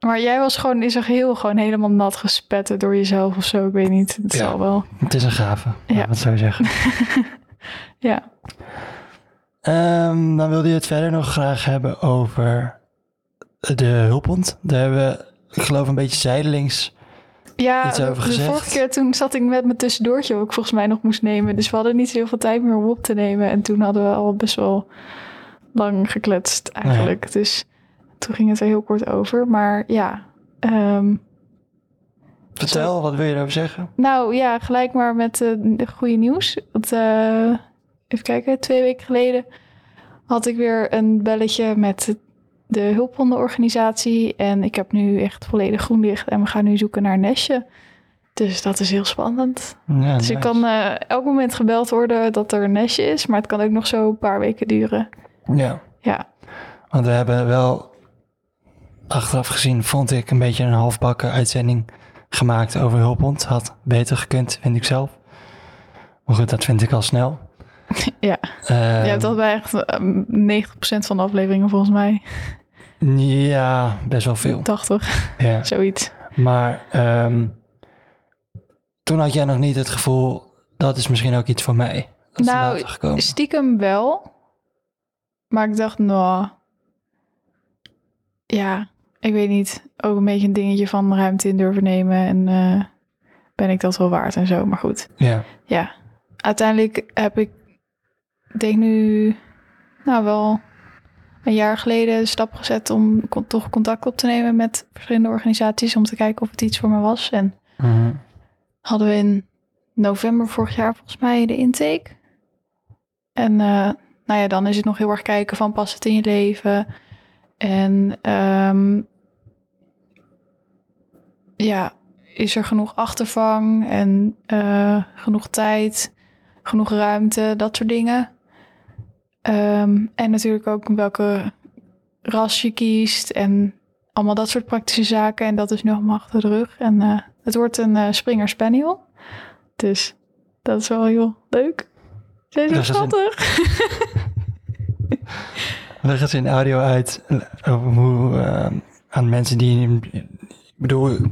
Maar jij was gewoon in zijn geheel gewoon helemaal nat gespetten door jezelf of zo. Ik weet niet. Het Ja. zal wel. Het is een gave, Ja. we het zo zeggen. [laughs] Ja. Ehm, dan wilde je het verder nog graag hebben over de hulphond. Daar hebben we, ik geloof, een beetje zijdelings. Ja, Iets de, over de gezegd? vorige keer toen zat ik met mijn tussendoortje wat ik volgens mij nog moest nemen. Dus we hadden niet heel veel tijd meer om op te nemen. En toen hadden we al best wel lang gekletst eigenlijk. Dus toen ging het er heel kort over. Maar ja, ehm, Vertel, wat wil je erover zeggen? Nou ja, gelijk maar met eh, de goede nieuws. Want, eh, even kijken, twee weken geleden had ik weer een belletje met de hulphondenorganisatie. En ik heb nu echt volledig groen licht en we gaan nu zoeken naar een nestje. Dus dat is heel spannend. Ja, Dus ik nice. kan eh, elk moment gebeld worden dat er een nestje is. Maar het kan ook nog zo een paar weken duren. Ja, Ja, want we hebben wel achteraf gezien, vond ik, een beetje een halfbakken uitzending gemaakt over hulphond. Had beter gekund, vind ik zelf. Maar goed, dat vind ik al snel. [laughs] ja. Ehm, je hebt dat bij echt eh, 90% van de afleveringen volgens mij. Ja, best wel veel. 80, Ja. [laughs] zoiets. Maar ehm, toen had jij nog niet het gevoel, dat is misschien ook iets voor mij. Dat Nou. Stiekem wel. Maar ik dacht, nou... Ja, ik weet niet. Ook een beetje een dingetje van ruimte in durven nemen. En eh, ben ik dat wel waard en zo. Maar goed, Ja, ja. Uiteindelijk heb ik, denk nu, nou wel een jaar geleden de stap gezet om con- toch contact op te nemen met verschillende organisaties. Om te kijken of het iets voor me was. En Mhm. hadden we in november vorig jaar volgens mij de intake. En eh, nou ja, dan is het nog heel erg kijken van past het in je leven. En ehm, ja, is er genoeg achtervang en eh, genoeg tijd, genoeg ruimte, dat soort dingen. Ehm, en natuurlijk ook welke ras je kiest en allemaal dat soort praktische zaken. En dat is nu allemaal achter de rug. En eh, het wordt een eh, Springer Spaniel. Dus dat is wel heel leuk. Ze is een- schattig. [laughs] Leg eens in audio uit eh, hoe eh, aan mensen die... Ik bedoel, je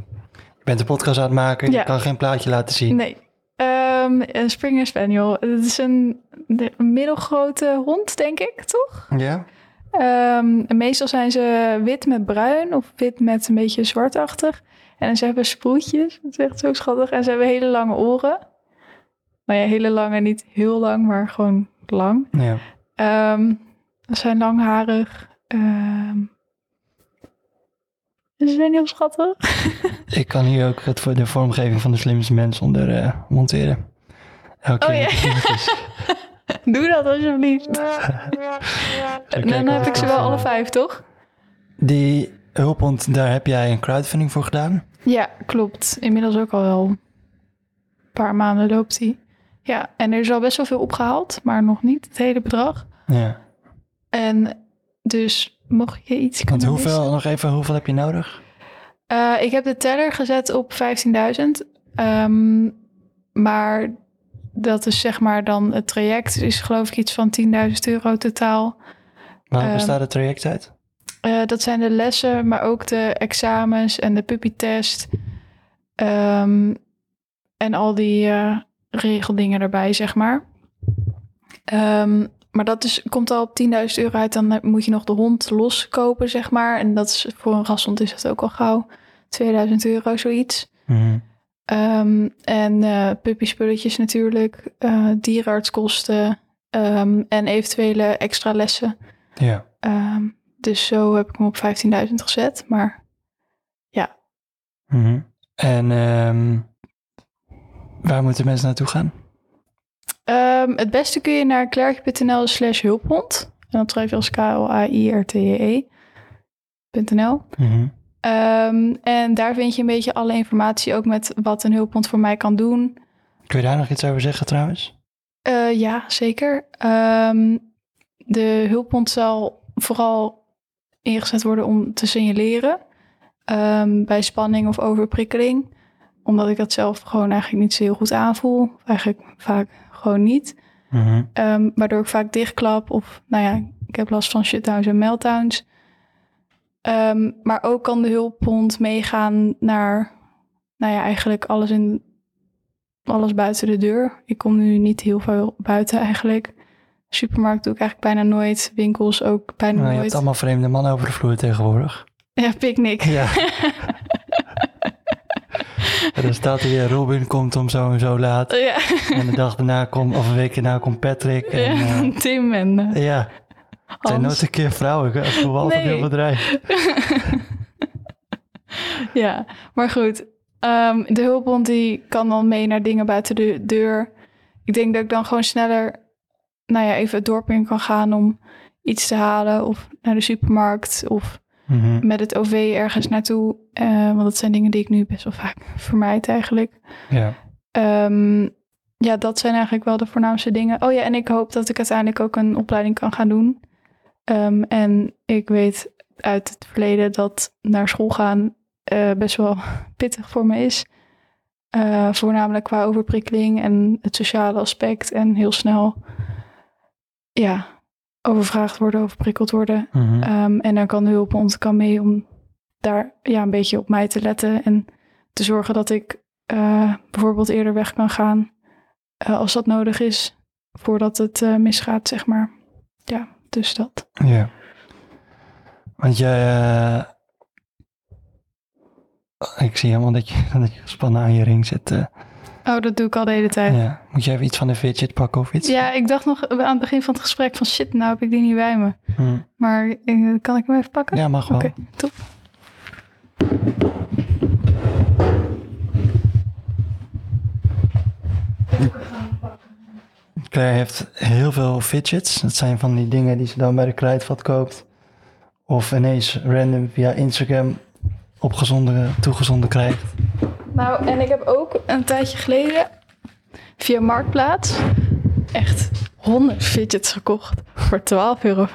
bent een podcast aan het maken, Ja. je kan geen plaatje laten zien. Nee. Ehm, een Springer Spaniel. Het is een, de- een middelgrote hond, denk ik, toch? Ja? Ehm, meestal zijn ze wit met bruin of wit met een beetje zwartachtig. En ze hebben sproetjes. Dat is echt zo schattig. En ze hebben hele lange oren. nou ja, hele lange, niet heel lang, maar gewoon lang. Ja. Ehm, ze zijn langharig. Ehm ze zijn heel schattig. Ik kan hier ook het voor de vormgeving van de slimste mens onder eh, monteren. Elke Oh, ja. [laughs] Doe dat alsjeblieft. [laughs] Dan heb ik ze wel eh, alle vijf, toch? Die hulphond, daar heb jij een crowdfunding voor gedaan. Ja, klopt. Inmiddels ook al wel een paar maanden loopt die. Ja, en er is al best wel veel opgehaald, maar nog niet het hele bedrag. Ja. En dus mocht je iets Want hoeveel, missen- nog even, hoeveel heb je nodig? Eh, ik heb de teller gezet op 15.000. Ehm, maar dat is zeg maar dan het traject is geloof ik iets van 10.000 euro totaal. Waar Ehm, bestaat het traject uit? Eh, dat zijn de lessen, maar ook de examens en de puppytest. Ehm, en al die eh, regeldingen erbij, zeg maar. Ehm, maar dat is, komt al op 10.000 euro uit. Dan moet je nog de hond loskopen, zeg maar. En dat is, voor een rashond is dat ook al gauw 2000 euro, zoiets. Mhm. Ehm, en eh puppyspulletjes natuurlijk. eh, dierenartskosten. ehm, en eventuele extra lessen. Ja. Ehm, dus zo heb ik hem op 15.000 gezet. Maar Mhm. En waar moeten mensen naartoe gaan? Ehm, het beste kun je naar klerkje.nl slash hulphond. En dat schrijf je als K-L-A-I-R-T-E-E.nl. Mhm. Ehm, en daar vind je een beetje alle informatie, ook met wat een hulphond voor mij kan doen. Kun je daar nog iets over zeggen trouwens? Eh, ja, zeker. Ehm, de hulphond zal vooral ingezet worden om te signaleren bij spanning of overprikkeling. Omdat ik dat zelf gewoon eigenlijk niet zo heel goed aanvoel. Eigenlijk vaak gewoon niet. Mhm. Ehm, waardoor ik vaak dichtklap of, nou ja, ik heb last van shutdowns en meltdowns. Ehm, maar ook kan de hulphond meegaan naar, nou ja, eigenlijk alles, in, alles buiten de deur. Ik kom nu niet heel veel buiten eigenlijk. Supermarkt doe ik eigenlijk bijna nooit. Winkels ook bijna Nou, je nooit. hebt allemaal vreemde mannen over de vloer tegenwoordig. Ja, picknick. Ja. [laughs] en dan staat hier, Robin komt om zo en zo laat. Ja, En de dag daarna komt, of een week daarna komt Patrick. En, ja eh, [laughs] Tim en eh, ja, het zijn nooit een keer vrouwen. Ik voel altijd heel bedreigd. [laughs] ja, maar goed. Ehm, de hulphond die kan dan mee naar dingen buiten de deur. Ik denk dat ik dan gewoon sneller, nou ja, even het dorp in kan gaan om iets te halen. Of naar de supermarkt of Mhm. met het OV ergens naartoe. Eh, want dat zijn dingen die ik nu best wel vaak [laughs] vermijd eigenlijk. Ja. Ehm, ja, dat zijn eigenlijk wel de voornaamste dingen. Oh ja, en ik hoop dat ik uiteindelijk ook een opleiding kan gaan doen. Ehm, en ik weet uit het verleden dat naar school gaan eh, best wel [laughs] pittig voor me is. Eh, voornamelijk qua overprikkeling en het sociale aspect. En heel snel, ja, overvraagd worden, overprikkeld worden. Mhm. Ehm, en dan kan de hulphond kan mee om daar ja, een beetje op mij te letten. En te zorgen dat ik eh, bijvoorbeeld eerder weg kan gaan. eh, als dat nodig is. Voordat het eh, misgaat, zeg maar. Ja, dus dat. Ja. Want jij... ik zie helemaal dat je, [laughs] dat je gespannen aan je ring zit. Oh, dat doe ik al de hele tijd. Ja, ja. Moet je even iets van de fidget pakken of iets? ik dacht nog aan het begin van het gesprek van shit, nou heb ik die niet bij me. Hm. Maar eh, kan ik hem even pakken? Ja, mag wel. Oké, top. Claire heeft heel veel fidgets. Dat zijn van die dingen die ze dan bij de kruidvat koopt. Of ineens random via Instagram opgezonden, toegezonden krijgt. Nou, en ik heb ook een tijdje geleden via Marktplaats echt 100 fidgets gekocht voor 12,50 euro.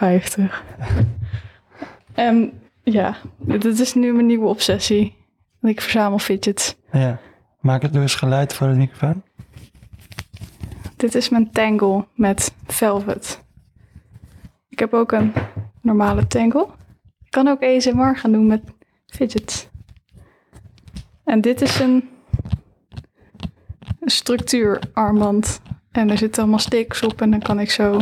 en ja, dit is nu mijn nieuwe obsessie. Ik verzamel fidgets. Ja. Maak het door eens geluid voor de microfoon. Dit is mijn tangle met velvet. Ik heb ook een normale tangle. Ik kan ook ASMR gaan doen met fidgets. En dit is een, een structuurarmband. En er zitten allemaal sticks op en dan kan ik zo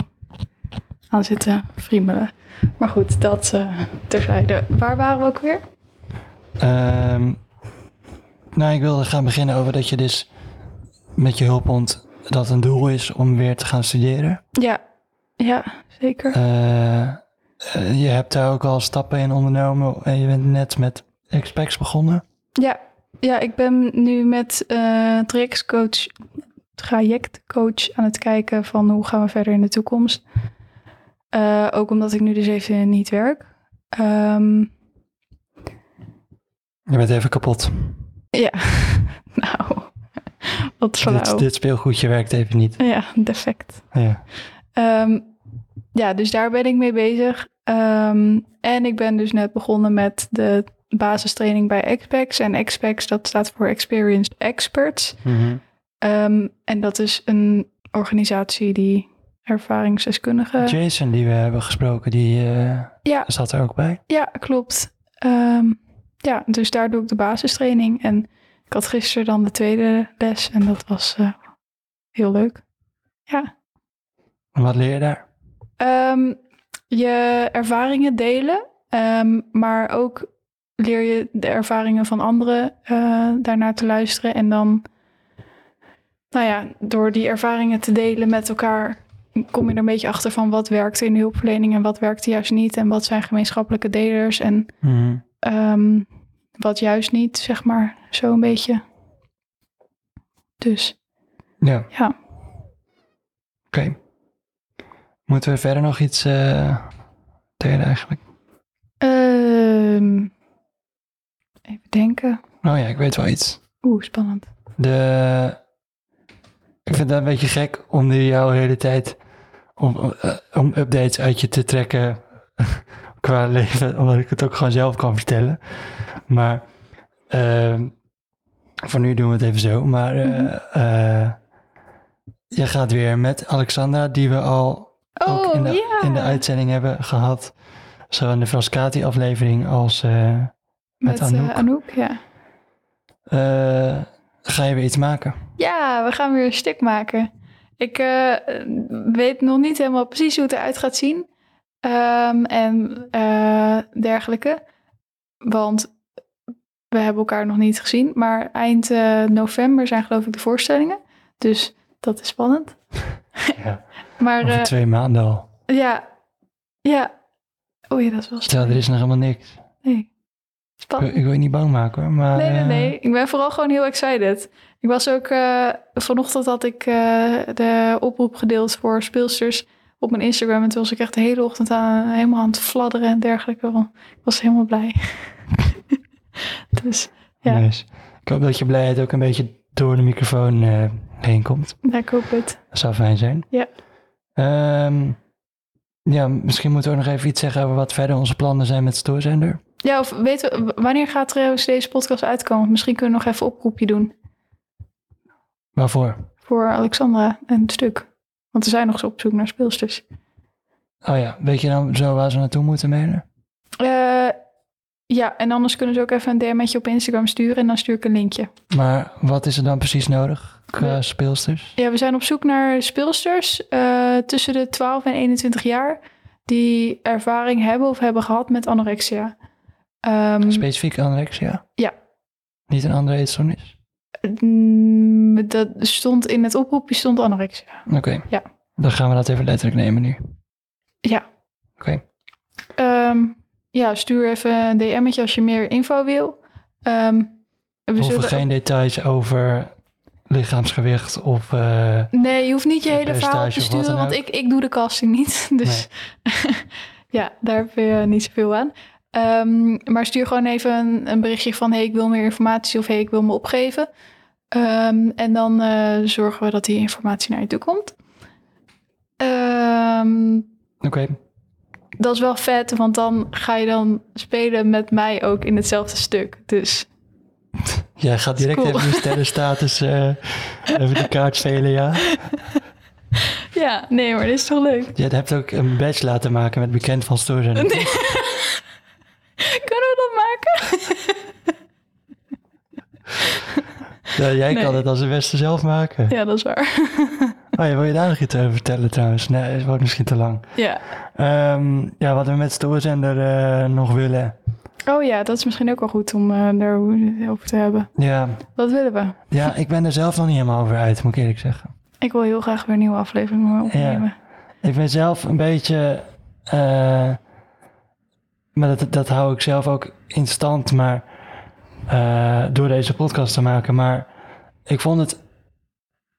aan zitten friemelen. Maar goed, dat eh, terzijde. Waar waren we ook weer? Ehm, nou, ik wilde gaan beginnen over dat je dus met je hulphond dat een doel is om weer te gaan studeren. Ja, ja, zeker. Eh, eh, je hebt daar ook al stappen in ondernomen en je bent net met Expex begonnen. Ja, ja, ik ben nu met eh trajectcoach, trajectcoach aan het kijken van hoe gaan we verder in de toekomst. Eh, ook omdat ik nu dus even niet werk. Ehm, Je bent even kapot. ja, [laughs] nou, wat flauw. Dit, dit speelgoedje werkt even niet. Ja, defect. Ja. Ehm, ja, dus daar ben ik mee bezig. Ehm, en ik ben dus net begonnen met de basistraining bij XPEX. En XPEX, dat staat voor Experienced Experts. Mhm. Ehm, en dat is een organisatie die ervaringsdeskundigen... Jason, die we hebben gesproken, die eh, Ja, zat er ook bij. ja, klopt. Ehm, ja, dus daar doe ik de basistraining. En ik had gisteren dan de tweede les en dat was eh, heel leuk. Ja. En Wat leer je daar? Ehm, je ervaringen delen, maar ook leer je de ervaringen van anderen eh, daarnaar te luisteren. En dan, nou ja, door die ervaringen te delen met elkaar, kom je er een beetje achter van wat werkt in de hulpverlening en wat werkt juist niet. En wat zijn gemeenschappelijke delers en Mhm. ehm, wat juist niet, zeg maar, zo een beetje. Dus Ja, ja, oké. Moeten we verder nog iets eh delen eigenlijk? Ehm, even denken. Oh ja, ik weet wel iets. Oeh, spannend. De... Ik vind het een beetje gek om nu jouw hele tijd om, eh, om updates uit je te trekken [laughs] qua leven, omdat ik het ook gewoon zelf kan vertellen. Maar ehm, voor nu doen we het even zo. Maar eh, Mhm. eh, je gaat weer met Alexandra, die we al ook Oh, in, de, in de uitzending hebben gehad. Zowel in de Frascati-aflevering als met, Met Anouk. Anouk. Anouk, ja. Eh, ga je weer iets maken? Ja, we gaan weer een stuk maken. Ik eh, weet nog niet helemaal precies hoe het eruit gaat zien. Ehm, en eh, dergelijke. Want we hebben elkaar nog niet gezien. Maar eind eh, november zijn geloof ik de voorstellingen. Dus dat is spannend. [laughs] Ja. [laughs] Maar Over eh, twee maanden al. ja, ja. Ja, dat is wel Stel, er spannend. is nog helemaal niks. Nee. Ik, Spannend. ik wil je niet bang maken hoor, maar... Nee, nee, eh, nee. Ik ben vooral gewoon heel excited. Ik was ook... eh, vanochtend had ik eh, de oproep gedeeld voor speelsters op mijn Instagram. En toen was ik echt de hele ochtend aan, helemaal aan het fladderen en dergelijke. Want Ik was helemaal blij. [laughs] dus ja. nice. Ik hoop dat je blijheid ook een beetje door de microfoon eh, heen komt. ja, ik hoop het. Dat zou fijn zijn. Ja. Ehm, ja, misschien moeten we ook nog even iets zeggen over wat verder onze plannen zijn met Stoorzender. Ja, of weten we, wanneer gaat trouwens deze podcast uitkomen? Misschien kunnen we nog even een oproepje doen Waarvoor? voor Alexandra en het stuk. Want we zijn nog eens op zoek naar speelsters. Oh ja, weet je dan zo waar ze naartoe moeten mailen? Eh, ja, en anders kunnen ze ook even een DM'tje op Instagram sturen en dan stuur ik een linkje. Maar wat is er dan precies nodig qua speelsters? Ja, we zijn op zoek naar speelsters eh, tussen de 12 en 21 jaar die ervaring hebben of hebben gehad met anorexia. Ehm, Specifiek anorexia? Ja. Niet een andere eetstoornis? mm, dat stond in het oproepje stond anorexia. Oké. Ja. Dan gaan we dat even letterlijk nemen nu. Ja. Oké. Ehm, ja, stuur even een DM'tje als je meer info wil. Ehm, we hoeven zullen geen details over lichaamsgewicht of... eh, Nee, je hoeft niet je hele verhaal te sturen, want ik, ik doe de casting niet. [laughs] Dus [laughs] ja, daar heb je niet zoveel aan. Ehm, maar stuur gewoon even een, een berichtje van... hey, ik wil meer informatie of hey, ik wil me opgeven. Ehm, en dan eh, zorgen we dat die informatie naar je toe komt. Ehm, Oké. dat is wel vet, want dan ga je dan spelen met mij ook in hetzelfde stuk. Dus [laughs] Jij gaat direct Cool. even je sterrenstatus eh even de kaart spelen, ja. [laughs] ja, nee, maar dit is toch leuk? Je hebt ook een badge laten maken met bekend van Stoorzender. Nee. [laughs] [laughs] Kunnen we dat maken? [laughs] Ja, jij Nee. kan het als de beste zelf maken. ja, dat is waar. [laughs] Oh, ja, wil je daar nog iets over vertellen trouwens? Nee, het wordt misschien te lang. ja. Ehm, ja, wat we met Stoorzender eh nog willen. Oh ja, dat is misschien ook wel goed om eh daarover te hebben. Ja, Wat willen we? ja, ik ben er zelf nog niet helemaal over uit, moet ik eerlijk zeggen. Ik wil heel graag weer nieuwe afleveringen opnemen. Ik ben zelf een beetje... eh, maar dat, dat hou ik zelf ook in stand, maar... eh, door deze podcast te maken. Maar ik vond het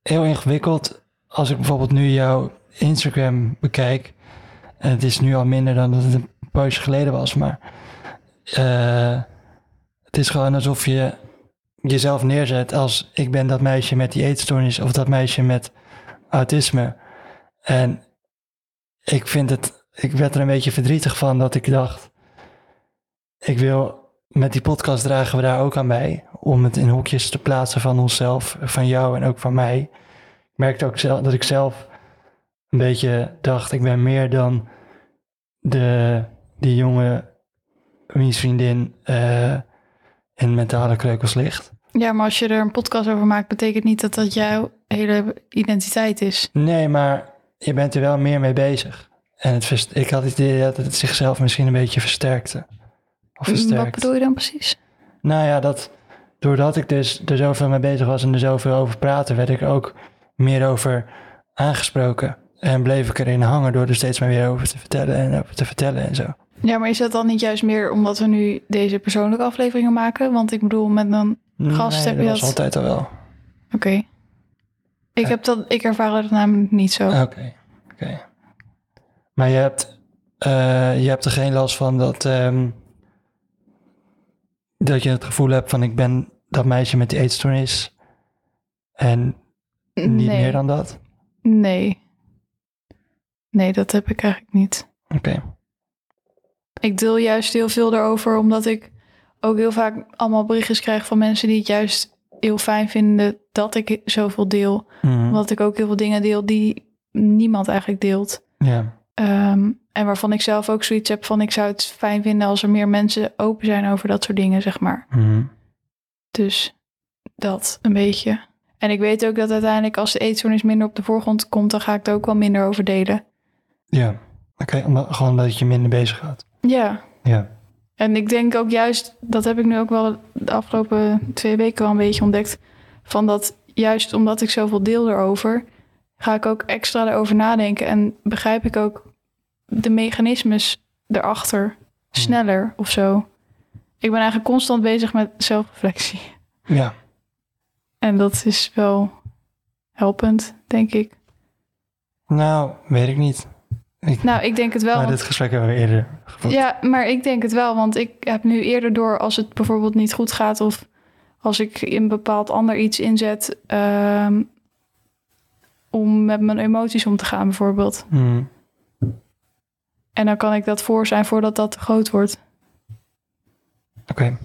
heel ingewikkeld als ik bijvoorbeeld nu jouw Instagram bekijk. En het is nu al minder dan dat het een poosje geleden was, maar... eh, het is gewoon alsof je jezelf neerzet als ik ben dat meisje met die eetstoornis of dat meisje met autisme. En ik vind het, ik werd er een beetje verdrietig van dat ik dacht, ik wil met die podcast dragen we daar ook aan bij om het in hokjes te plaatsen van onszelf, van jou en ook van mij. Ik merkte ook zelf dat ik zelf een beetje dacht, ik ben meer dan de, die jonge wiens vriendin eh, in mentale kreukels ligt. Ja, maar als je er een podcast over maakt, betekent niet dat dat jouw hele identiteit is. Nee, maar je bent er wel meer mee bezig. En het ik had het idee dat het zichzelf misschien een beetje versterkte. Of Wat bedoel je dan precies? Nou ja, dat doordat ik dus er zoveel mee bezig was en er zoveel over praatte, werd ik ook meer over aangesproken. En bleef ik erin hangen door er steeds maar weer over te vertellen en over te vertellen en zo. Ja, maar is dat dan niet juist meer omdat we nu deze persoonlijke afleveringen maken? Want ik bedoel, met een... Gast, nee, heb je dat dat- altijd al wel. Oké. Ik, heb dat, ik ervaar het namelijk niet zo. Oké, oké. Maar je hebt, eh, je hebt er geen last van dat, ehm, dat je het gevoel hebt van ik ben dat meisje met die eetstoornis en niet nee. meer dan dat? Nee. Nee, dat heb ik eigenlijk niet. Oké, Ik deel juist heel veel erover, omdat ik ook heel vaak allemaal berichtjes krijg van mensen die het juist heel fijn vinden dat ik zoveel deel. Mhm. Omdat ik ook heel veel dingen deel die niemand eigenlijk deelt. ja. Ehm, en waarvan ik zelf ook zoiets heb van ik zou het fijn vinden als er meer mensen open zijn over dat soort dingen, zeg maar. Mhm. Dus dat een beetje. En ik weet ook dat uiteindelijk als de eetstoornis minder op de voorgrond komt, dan ga ik er ook wel minder over delen. Ja, oké, omdat gewoon dat je minder bezig gaat. Ja, Ja, En ik denk ook juist, dat heb ik nu ook wel de afgelopen twee weken wel een beetje ontdekt. Van dat juist omdat ik zoveel deel erover, ga ik ook extra erover nadenken. En begrijp ik ook de mechanismes erachter sneller of zo. Ik ben eigenlijk constant bezig met zelfreflectie. ja. En dat is wel helpend, denk ik. Nou, weet ik niet. Ik, Nou, ik denk het wel. maar want- dit gesprek hebben we eerder gevoerd. Ja, maar ik denk het wel, want ik heb nu eerder door als het bijvoorbeeld niet goed gaat of als ik een bepaald ander iets inzet ehm, om met mijn emoties om te gaan bijvoorbeeld. Mhm. En dan kan ik dat voor zijn voordat dat te groot wordt. Oké,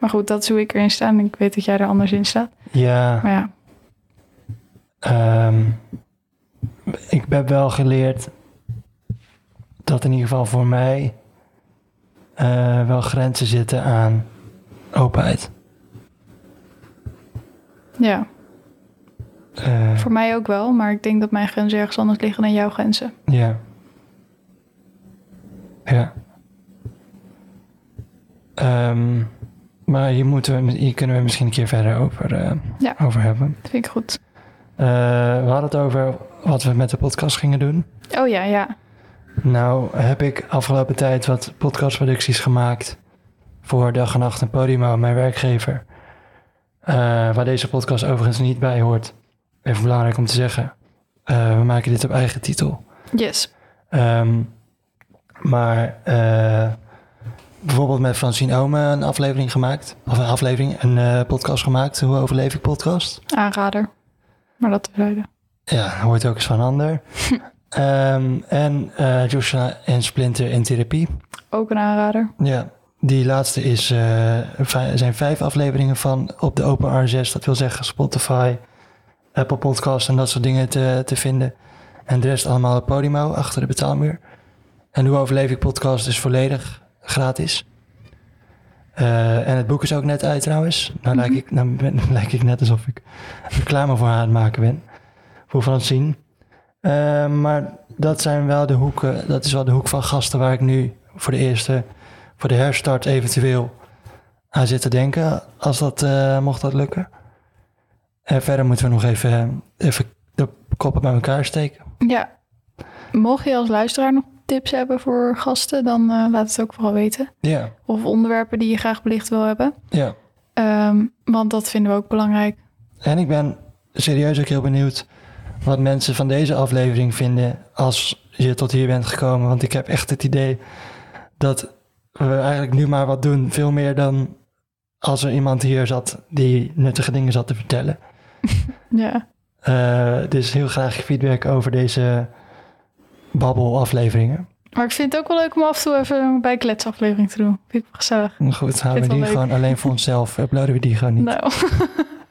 Maar goed, dat is hoe ik erin sta en ik weet dat jij er anders in staat. ja. Maar ja, Ehm, ik heb wel geleerd dat in ieder geval voor mij eh, wel grenzen zitten aan openheid. ja, Eh, voor mij ook wel. Maar ik denk dat mijn grenzen ergens anders liggen dan jouw grenzen. Ja. Ja. Ehm, maar hier, moeten we, hier kunnen we misschien een keer verder over, eh, Ja. over hebben. Dat vind ik goed. Eh, we hadden het over wat we met de podcast gingen doen. Oh ja, ja. Nou heb ik afgelopen tijd wat podcastproducties gemaakt voor Dag en Nacht en Podimo, mijn werkgever. Eh, waar deze podcast overigens niet bij hoort. Even belangrijk om te zeggen. We maken dit op eigen titel. Yes. Ehm, maar eh, bijvoorbeeld met Francine Ome een aflevering gemaakt. Of een aflevering, een eh, podcast gemaakt. Hoe overleef ik podcast? Aanrader. Maar dat terzijde. Ja, hoort ook eens van ander. [laughs] Ehm, en eh Joshua en Splinter in therapie. Ook een aanrader. Ja, die laatste is, er zijn vijf afleveringen van op de Open RSS. Dat wil zeggen Spotify, Apple Podcasts en dat soort dingen te, te vinden. En de rest allemaal op Podimo, achter de betaalmuur. En Hoe Overleef ik podcast is volledig gratis. Eh, en het boek is ook net uit trouwens. Nou, lijk, ik, nou ben, [laughs] lijk ik net alsof ik reclame voor haar aan het maken ben. Voor Francine. Eh, maar dat zijn wel de hoeken, dat is wel de hoek van gasten waar ik nu voor de eerste, voor de herstart eventueel aan zit te denken. Als dat, eh, mocht dat lukken. En verder moeten we nog even, even de koppen bij elkaar steken. Ja. Mocht je als luisteraar nog tips hebben voor gasten, dan eh, laat het ook vooral weten. Ja, Of onderwerpen die je graag belicht wil hebben. ja. Ehm, want dat vinden we ook belangrijk. En ik ben serieus ook heel benieuwd wat mensen van deze aflevering vinden als je tot hier bent gekomen. Want ik heb echt het idee dat we eigenlijk nu maar wat doen. Veel meer dan als er iemand hier zat die nuttige dingen zat te vertellen. [laughs] Ja. Eh, dus heel graag feedback over deze babbel-afleveringen. Maar ik vind het ook wel leuk om af en toe even een bijkletsaflevering te doen. Vind ik wel gezellig. Goed, houden we die leuk. gewoon alleen voor onszelf. [laughs] Uploaden we die gewoon niet. Nou.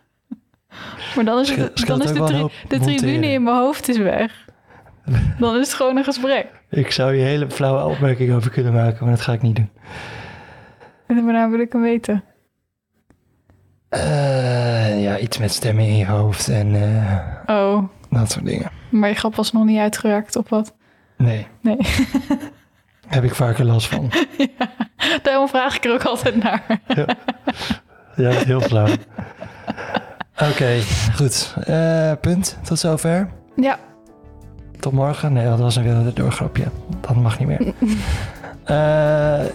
[laughs] maar dan is, het, dan is de, tri- de tribune in mijn hoofd is weg. [laughs] Dan is het gewoon een gesprek. Ik zou hier hele flauwe opmerkingen over kunnen maken, maar dat ga ik niet doen. En daarna wil ik hem weten. Eh, ja, iets met stemmen in je hoofd en eh, Oh, dat soort dingen. maar je grap was nog niet uitgewerkt of wat? Nee, Nee. [laughs] heb ik vaker last van. [laughs] Daarom vraag ik er ook altijd naar. Ja, [laughs] heel flauw. Oké, goed. Eh, punt. Tot zover. Ja, Tot morgen. Nee, dat was een wilde doorgrapje. Dat mag niet meer. Eh,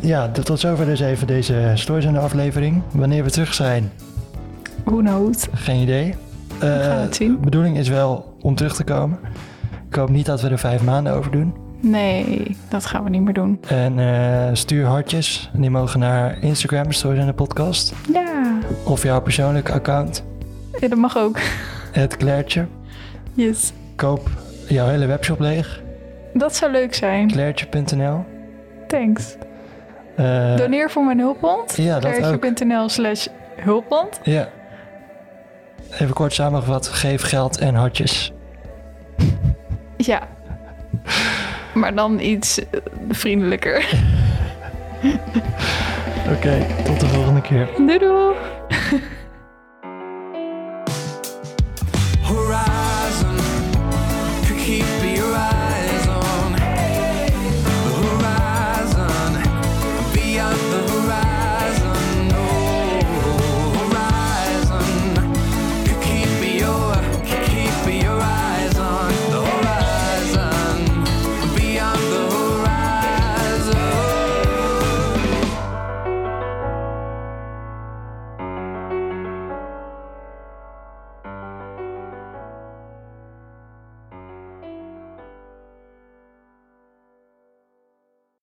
ja, tot zover dus even deze Stoorzende aflevering. Wanneer we terug zijn, who knows? geen idee. Eh, gaan het zien. De bedoeling is wel om terug te komen. Ik hoop niet dat we er vijf maanden over doen. Nee, dat gaan we niet meer doen. En eh, stuur hartjes. Die mogen naar Instagram, Stoorzende podcast. Ja, Of jouw persoonlijke account, ja dat mag ook. het Clairtje. Yes. Koop jouw hele webshop leeg. Dat zou leuk zijn. Clairtje.nl. Thanks. Eh, Doneer voor mijn hulpbond. Ja, dat ook. Clairtje.nl slash hulpbond. Ja. Even kort samengevat. Geef geld en hartjes. Ja. Maar dan iets eh, vriendelijker. Oké, tot de volgende keer. Doei doei.